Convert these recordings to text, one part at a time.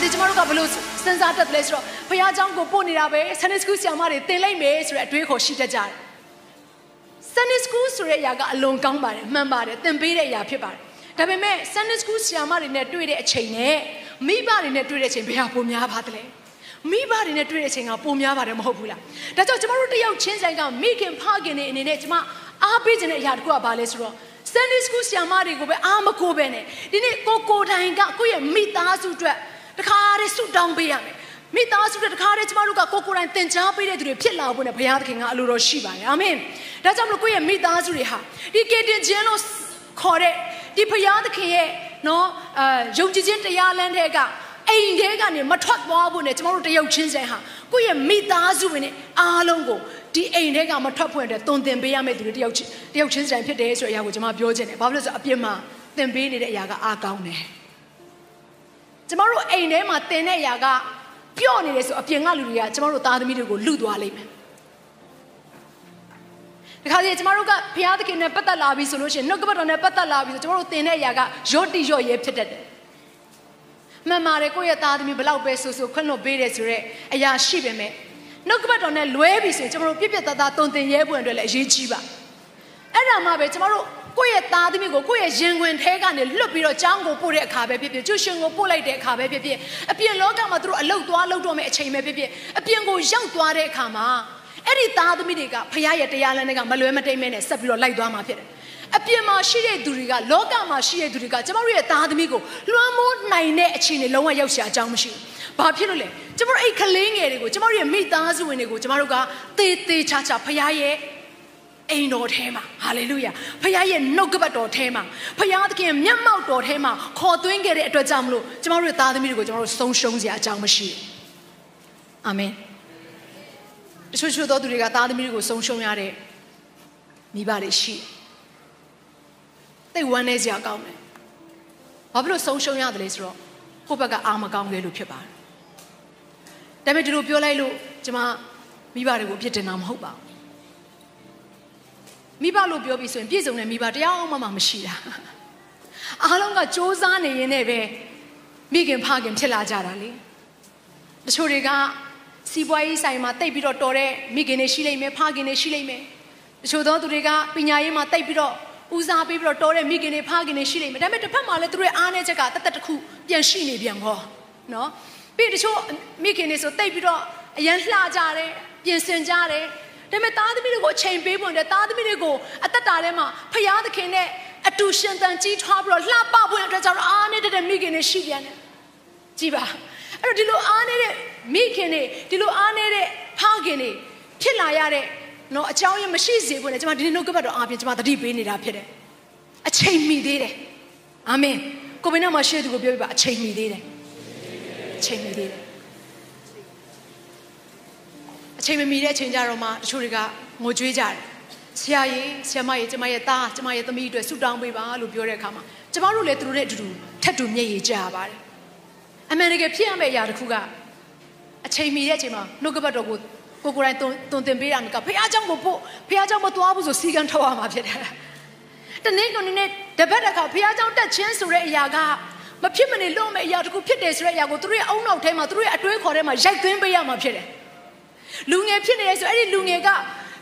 ခါတည်းကျမတို့ကဘလို့စဉ်းစားတတ်တယ်ဆိုတော့ဘုရားကျောင်းကိုပို့နေတာပဲ Sunday School ဆရာမတွေသင်လိုက်မယ်ဆိုတဲ့အတွေးခေါ်ရှိတတ်ကြတယ် Sunday School ဆိုတဲ့အရာကအလွန်ကောင်းပါတယ်မှန်ပါတယ်သင်ပေးတဲ့အရာဖြစ်ပါတယ်ဒါပေမဲ့ Sunday School ဆရာမတွေနဲ့တွေ့တဲ့အချိန်နဲ့မိဘတွေနဲ့တွေ့တဲ့အချိန်ဘယ်ဟာပိုများပါသလဲမိဘတွေနဲ့တွေ့တဲ့အချိန်ကပိုများပါတယ်မဟုတ်ဘူးလားဒါကြောင့်ကျမတို့တယောက်ချင်းဆိုင်ကမိခင်ဖခင်တွေအနေနဲ့ကျမအားပေးခြင်းတဲ့အရာတခုကဘာလဲဆိုတော့ Sunday School ဆရာမတွေကိုပဲအားမကိုပဲနဲ့ဒီနေ့ကိုကိုတိုင်ကကိုယ့်ရဲ့မိသားစုအတွက် တခါတည်းဆုတောင်းပေးရမယ်မိသားစုတွေတခါတည်းကျမတို့ကကိုကိုယ်တိုင်သင်ကြားပေးတဲ့သူတွေဖြစ်လာဖို့နဲ့ဘုရားသခင်ကအလိုတော်ရှိပါတယ်အာမင်ဒါကြောင့်မလို့ကိုယ့်ရဲ့မိသားစုတွေဟာဒီကေတင်ခြင်းလို့ခေါ်တဲ့ဒီဘုရားသခင်ရဲ့နော်အာယုံကြည်ခြင်းတရားလမ်းတဲ့ကအိမ်ထဲကနေမထွက်သွားဖို့နဲ့ကျမတို့တယောက်ချင်းစင်ဟာကိုယ့်ရဲ့မိသားစုဝင်နဲ့အားလုံးကိုဒီအိမ်ထဲကမထွက်ဖွင့်တဲ့တုံသင်ပေးရမယ့်သူတွေတယောက်ချင်းတယောက်ချင်းစင်ဖြစ်တယ်ဆိုတဲ့အရာကိုကျွန်မပြောချင်တယ်ဘာဖြစ်လို့လဲဆိုအပြစ်မှာသင်ပေးနေတဲ့အရာကအားကောင်းတယ် ကျမတို့အိမ်ထဲမှာတင်တဲ့အရာကပြော့နေတယ်ဆိုအပြင်ကလူတွေကကျမတို့သားသမီးတွေကိုလူသွားလိမ့်မယ်ဒီခါကျကျမတို့ကဘုရားသခင်နဲ့ပတ်သက်လာပြီဆိုလို့ရှိရင်နှုတ်ကပတ်တော်နဲ့ပတ်သက်လာပြီဆိုကျမတို့တင်တဲ့အရာကရော့တိရော့ရဲဖြစ်တတ်တယ်မှန်ပါတယ်ကိုယ့်ရဲ့သားသမီးဘလောက်ပဲဆိုဆိုခွင့်လွှတ်ပေးတယ်ဆိုတော့အရာရှိပေမဲ့နှုတ်ကပတ်တော်နဲ့လွဲပြီဆိုရင်ကျမတို့ပြည့်ပြည့်သားသားတုံတင်ရဲပွင့်အတွက်လည်းအရေးကြီးပါအဲ့ဒါမှပဲကျမတို့ ကိုယ့်ရဲ့သားသမီးကိုကိုယ့်ရဲ့ရင်ခွင်ထဲကနေလွတ်ပြီးတော့ကျောင်းကိုပို့တဲ့အခါပဲဖြစ်ဖြစ်ကျူရှင်ကိုပို့လိုက်တဲ့အခါပဲဖြစ်ဖြစ်အပြင်လောကမှာသူတို့အလုတ်သွားလုတ်တော့မယ့်အချိန်ပဲဖြစ်ဖြစ်အပြင်ကိုရောက်သွားတဲ့အခါမှာအဲ့ဒီသားသမီးတွေကဖခင်ရဲ့တရားလမ်းတွေကမလွဲမတိမ်မဲနဲ့ဆက်ပြီးတော့လိုက်သွားမှာဖြစ်တယ်အပြင်မှာရှိတဲ့သူတွေကလောကမှာရှိတဲ့သူတွေကကျမတို့ရဲ့သားသမီးကိုလွှမ်းမိုးနိုင်တဲ့အခြေအနေလုံးဝရောက်ရှာအကြောင်းမရှိဘူး။ဘာဖြစ်လို့လဲ။ကျမတို့အဲ့ကလေးငယ်တွေကိုကျမတို့ရဲ့မိသားစုဝင်တွေကိုကျမတို့ကတေးသေးချာချာဖခင်ရဲ့ အိမ်တော်ထဲမှာဟာလေလုယာဖခင်ရဲ့နှုတ်ကပတ်တော်ထဲမှာဖခင်သခင်မျက်မှောက်တော်ထဲမှာခေါ်သွင်းခဲ့တဲ့အတွက်ကြောင့်မလို့ကျမတို့ရဲ့သားသမီးတွေကိုကျမတို့ဆုံးရှုံးစရာအကြောင်းမရှိဘူးအာမင်တချို့ချို့သောသူတွေကသားသမီးတွေကိုဆုံးရှုံးရတဲ့မိဘတွေရှိသိဝမ်းနေစရာကောင်းတယ်ဘာဖြစ်လို့ဆုံးရှုံးရတယ်လဲဆိုတော့ကိုယ့်ဘက်ကအာမကောင်းခဲ့လို့ဖြစ်ပါတယ်ဒါပေမဲ့ဒီလိုပြောလိုက်လို့ကျမမိဘတွေကိုအပြစ်တင်တာမဟုတ်ပါဘူး မိဘလို့ပြောပြီးဆိုရင်ပြည့်စုံတဲ့မိဘတရားအောင်မှမရှိတာအားလုံးကစ조사နေရင်နဲ့ပဲမိခင်ဖခင်ဖြစ်လာကြတာလေတချို့တွေကစီးပွားရေးဆိုင်မှာတိတ်ပြီးတော့တော်တဲ့မိခင်တွေရှိလိမ့်မယ်ဖခင်တွေရှိလိမ့်မယ်တချို့သောသူတွေကပညာရေးမှာတိတ်ပြီးတော့ဦးစားပေးပြီးတော့တော်တဲ့မိခင်တွေဖခင်တွေရှိလိမ့်မယ်ဒါပေမဲ့တစ်ဖက်မှာလည်းသူတို့အားနည်းချက်ကတသက်တစ်ခုပြန်ရှိနေပြန်ဟောနော်ပြီးတချို့မိခင်တွေဆိုတိတ်ပြီးတော့အရန်လှကြတယ်ပြင်ဆင်ကြတယ် ဒါပေမဲ့သားသမီးတွေကိုအချိန်ပေးဖို့တဲ့သားသမီးတွေကိုအသက်တာထဲမှာဖျားသခင်နဲ့အတူရှင်သန်ကြီးထွားပြီးတော့လှပဖို့အတွက်ကြောင့်အားနေတဲ့မိခင်တွေရှိပြန်တယ်ကြည်ပါအဲ့တော့ဒီလိုအားနေတဲ့မိခင်တွေဒီလိုအားနေတဲ့ဖခင်တွေဖြစ်လာရတဲ့နော်အကြောင်းရင်းမရှိစေဘူးနဲ့ကျွန်မဒီနေ့နှုတ်ကပတ်တော်အားဖြင့်ကျွန်မတတိပေးနေတာဖြစ်တယ်အချိန်မီသေးတယ်အာမင်ကိုဘယ်နဲ့မှရှေ့သူကိုပြောပြပါအချိန်မီသေးတယ်အချိန်မီသေးတယ် အချိန်မမီတဲ့အချိန်ကြတော့မှတချို့တွေကငိုကြွေးကြတယ်ဆရာကြီးဆရာမကြီးကျမရဲ့သားကျမရဲ့သမီးအတွက်ဆုတောင်းပေးပါလို့ပြောတဲ့အခါမှာကျမတို့လည်းသူတို့နဲ့အတူတူထပ်တူမျက်ရည်ကျပါတယ်အမှန်တကယ်ဖြစ်ရမယ့်အရာတစ်ခုကအချိန်မီတဲ့အချိန်မှာနှုတ်ကပတ်တော်ကိုကိုကိုယ်တိုင်တုံတင်ပေးရမှာကဖះเจ้าကိုပို့ဖះเจ้าမသွားဘူးဆိုစီကံထောက်ရမှာဖြစ်တယ်တနေ့ကနေ့တပတ်တစ်ခါဖះเจ้าတက်ချင်းဆိုတဲ့အရာကမဖြစ်မနေလို့မဲ့အရာတစ်ခုဖြစ်တယ်ဆိုတဲ့အရာကိုသူတို့ရဲ့အုံနောက်ထဲမှာသူတို့ရဲ့အတွေးခေါ်ထဲမှာရိုက်သွင်းပေးရမှာဖြစ်တယ် လူငယ်ဖြစ်နေတယ်ဆိုအဲ့ဒီလူငယ်က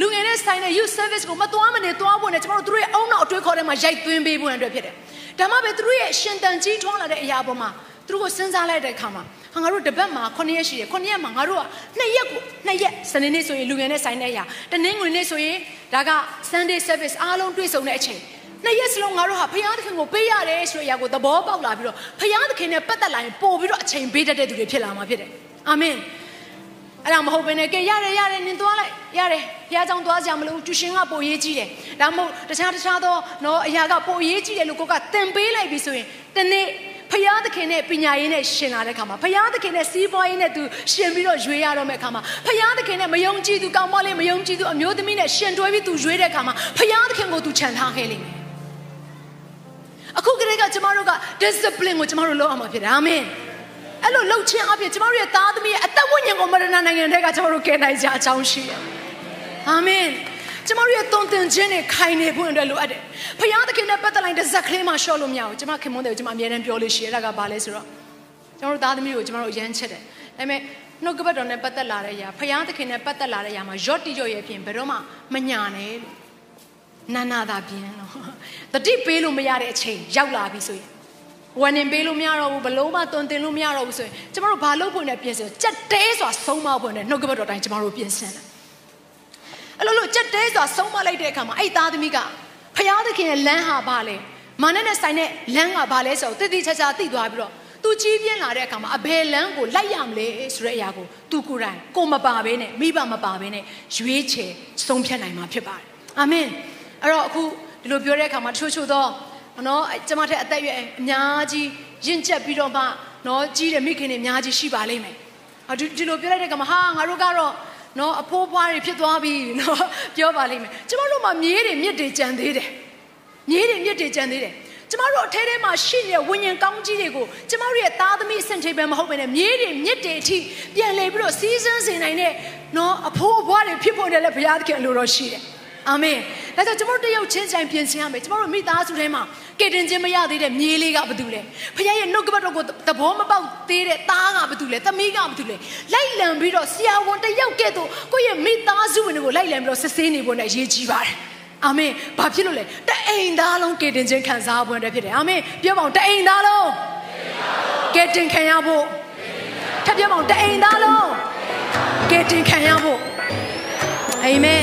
လူငယ်နဲ့ဆိုင်တဲ့ youth service ကိုမသွားမနေသွားဖို့နဲ့ကျမတို့သူတို့ရဲ့အုံနောက်အတွေးခေါ်ထဲမှာရိုက်သွင်းပေးဖို့အတွက်ဖြစ်တယ်ဒါမှပဲသူတို့ရဲ့ရှင်တန်ကြီးထွားလာတဲ့အရာပေါ်မှာသူတို့ကိုစဉ်းစားလိုက်တဲ့အခါမှာဟာငါတို့တပတ်မှာ9ရက်ရှိတယ်9ရက်မှာငါတို့က2ရက်ကို2ရက်စနေနေ့ဆိုရင်လူငယ်နဲ့ဆိုင်တဲ့အရာတနင်္ဂနွေနေ့ဆိုရင်ဒါက Sunday service အားလုံးတွေ့ဆုံတဲ့အချိန်နှစ်ရက်စလုံးငါတို့ဟာဖခင်သခင်ကိုပေးရတယ်ဆိုတဲ့အရာကိုသဘောပေါက်လာပြီးတော့ဖခင်သခင်နဲ့ပတ်သက်လာရင်ပို့ပြီးတော့အချိန်ပေးတတ်တဲ့သူတွေဖြစ်လာမှာဖြစ်တယ်အာမင် အဲ့ဒါမဟုတ်ဘဲနဲ့ကဲရတယ်ရတယ်နင်သွားလိုက်ရတယ်ဘုရားကြောင့်သွားကြမလို့ကျူရှင်ကပို့ရေးကြည့်တယ်ဒါမှမဟုတ်တခြားတခြားသောနော်အရာကပို့ရေးကြည့်တယ်လို့ကိုကသင်ပေးလိုက်ပြီဆိုရင်တနေ့ဖဖယားသခင်နဲ့ပညာရေးနဲ့ရှင်လာတဲ့ခါမှာဖယားသခင်နဲ့စီးပွားရေးနဲ့သူရှင်ပြီးတော့ရွေးရတော့မယ့်ခါမှာဖယားသခင်နဲ့မယုံကြည်သူကောင်းမလေးမယုံကြည်သူအမျိုးသမီးနဲ့ရှင်တွဲပြီးသူရွေးတဲ့ခါမှာဖယားသခင်ကိုသူခြံထားခဲ့လိမ့်မယ်အခုကလေးကကျမတို့က discipline ကိုကျမတို့လုပ်အောင်ဖြစ်တယ်အာမင် အဲ့လိုလှုပ်ခြင်းအပြင်ကျမတို့ရဲ့သားသမီးရဲ့အသက်ဝိညာဉ်ကိုမရဏနိုင်ငံတွေကကျမတို့ကယ်နိုင်ကြအကြောင်းရှိတယ်အာမင်ကျမတို့ရဲ့တုံတင်ခြင်းတွေခိုင်နေဖို့အတွက်လိုအပ်တယ်။ဖခင်သခင်နဲ့ပတ်သက်လိုက်တဲ့ဇက်ကလေးမှရှော့လို့မရဘူး။ကျမခင်မွန်းတယ်ကျမအမြဲတမ်းပြောလို့ရှိရတာကဘာလဲဆိုတော့ကျမတို့သားသမီးကိုကျမတို့အရန်ချစ်တယ်။ဒါပေမဲ့နှုတ်ကပတ်တော်နဲ့ပတ်သက်လာတဲ့အရာဖခင်သခင်နဲ့ပတ်သက်လာတဲ့အရာမှာရော့တိရော့ရဲ့ပြင်ဘယ်တော့မှမညာနဲ့လို့နာနာသာပြင်းလို့တတိပေးလို့မရတဲ့အချိန်ရောက်လာပြီဆိုရင် ဝန်နေပေးလို့မရတော့ဘူးဘလို့မှတွန်တင်လို့မရတော့ဘူးဆိုရင်ကျမတို့ဘာလုပ်ဖို့နဲ့ပြင်ဆင်ကြက်တဲစွာဆုံးမဖို့နဲ့နှုတ်ကပတ်တော်တိုင်းကျမတို့ပြင်ဆင်တယ်အဲ့လိုလိုကြက်တဲစွာဆုံးမလိုက်တဲ့အခါမှာအဲ့သားသမီးကဖယားသခင်ရဲ့လမ်းဟာဘာလဲမာနနဲ့ဆိုင်တဲ့လမ်းကဘာလဲဆိုတော့တည်တည်ချာချာသိသွားပြီးတော့သူကြီးပြင်းလာတဲ့အခါမှာအဘယ်လမ်းကိုလိုက်ရမလဲဆိုတဲ့အရာကိုသူကိုယ်တိုင်ကိုမပါဘဲနဲ့မိဘမပါဘဲနဲ့ရွေးချယ်ဆုံးဖြတ်နိုင်မှာဖြစ်ပါတယ်အာမင်အဲ့တော့အခုဒီလိုပြောတဲ့အခါမှာတချို့ချို့တော့ နော်ကျမထက်အသက်အရွယ်အများကြီးရင့်ကျက်ပြီးတော့မှနော်ကြီးတဲ့မိခင်တွေအများကြီးရှိပါလိမ့်မယ်ဒီဒီလိုပြောလိုက်တဲ့အခါမှာဟာငါတို့ကတော့နော်အဖိုးဖွားတွေဖြစ်သွားပြီနော်ပြောပါလိမ့်မယ်ကျမတို့မှာမြေးတွေမြစ်တွေကြံသေးတယ်မြေးတွေမြစ်တွေကြံသေးတယ်ကျမတို့အထဲထဲမှာရှိနေတဲ့ဝိညာဉ်ကောင်းကြီးတွေကိုကျမတို့ရဲ့သားသမီးအဆင့်ထိပ်ပဲမဟုတ်ဘဲနဲ့မြေးတွေမြစ်တွေအထိပြန်လေပြီးတော့စီးစမ်းစေနိုင်တဲ့နော်အဖိုးအဖွားတွေဖြစ်ဖို့လည်းဘုရားသခင်အလိုတော်ရှိတယ် အာမင်ဒါကြောင့်ကျမတို့တယောက်ချင်းချင်းပြင်ဆင်ရမယ်ကျမတို့မိသားစုထဲမှာကယ်တင်ခြင်းမရသေးတဲ့မြေးလေးကဘာတူလဲဖခင်ရဲ့နှုတ်ကပတ်တော်ကိုသဘောမပေါက်သေးတဲ့သားကဘာတူလဲသမီးကဘာတူလဲလိုက်လံပြီးတော့ဆရာဝန်တယောက်ကဲ့သို့ကိုယ့်ရဲ့မိသားစုဝင်တွေကိုလိုက်လံပြီးတော့စစ်ဆေးနေဖို့နဲ့ရေးကြည့်ပါတယ်အာမင်ဘာဖြစ်လို့လဲတအိမ်သားလုံးကယ်တင်ခြင်းခံစားဖို့အတွက်ဖြစ်တယ်အာမင်ပြောပါဦးတအိမ်သားလုံးကယ်တင်ခံရဖို့ထပ်ပြောပါဦးတအိမ်သားလုံးကယ်တင်ခံရဖို့အာမင်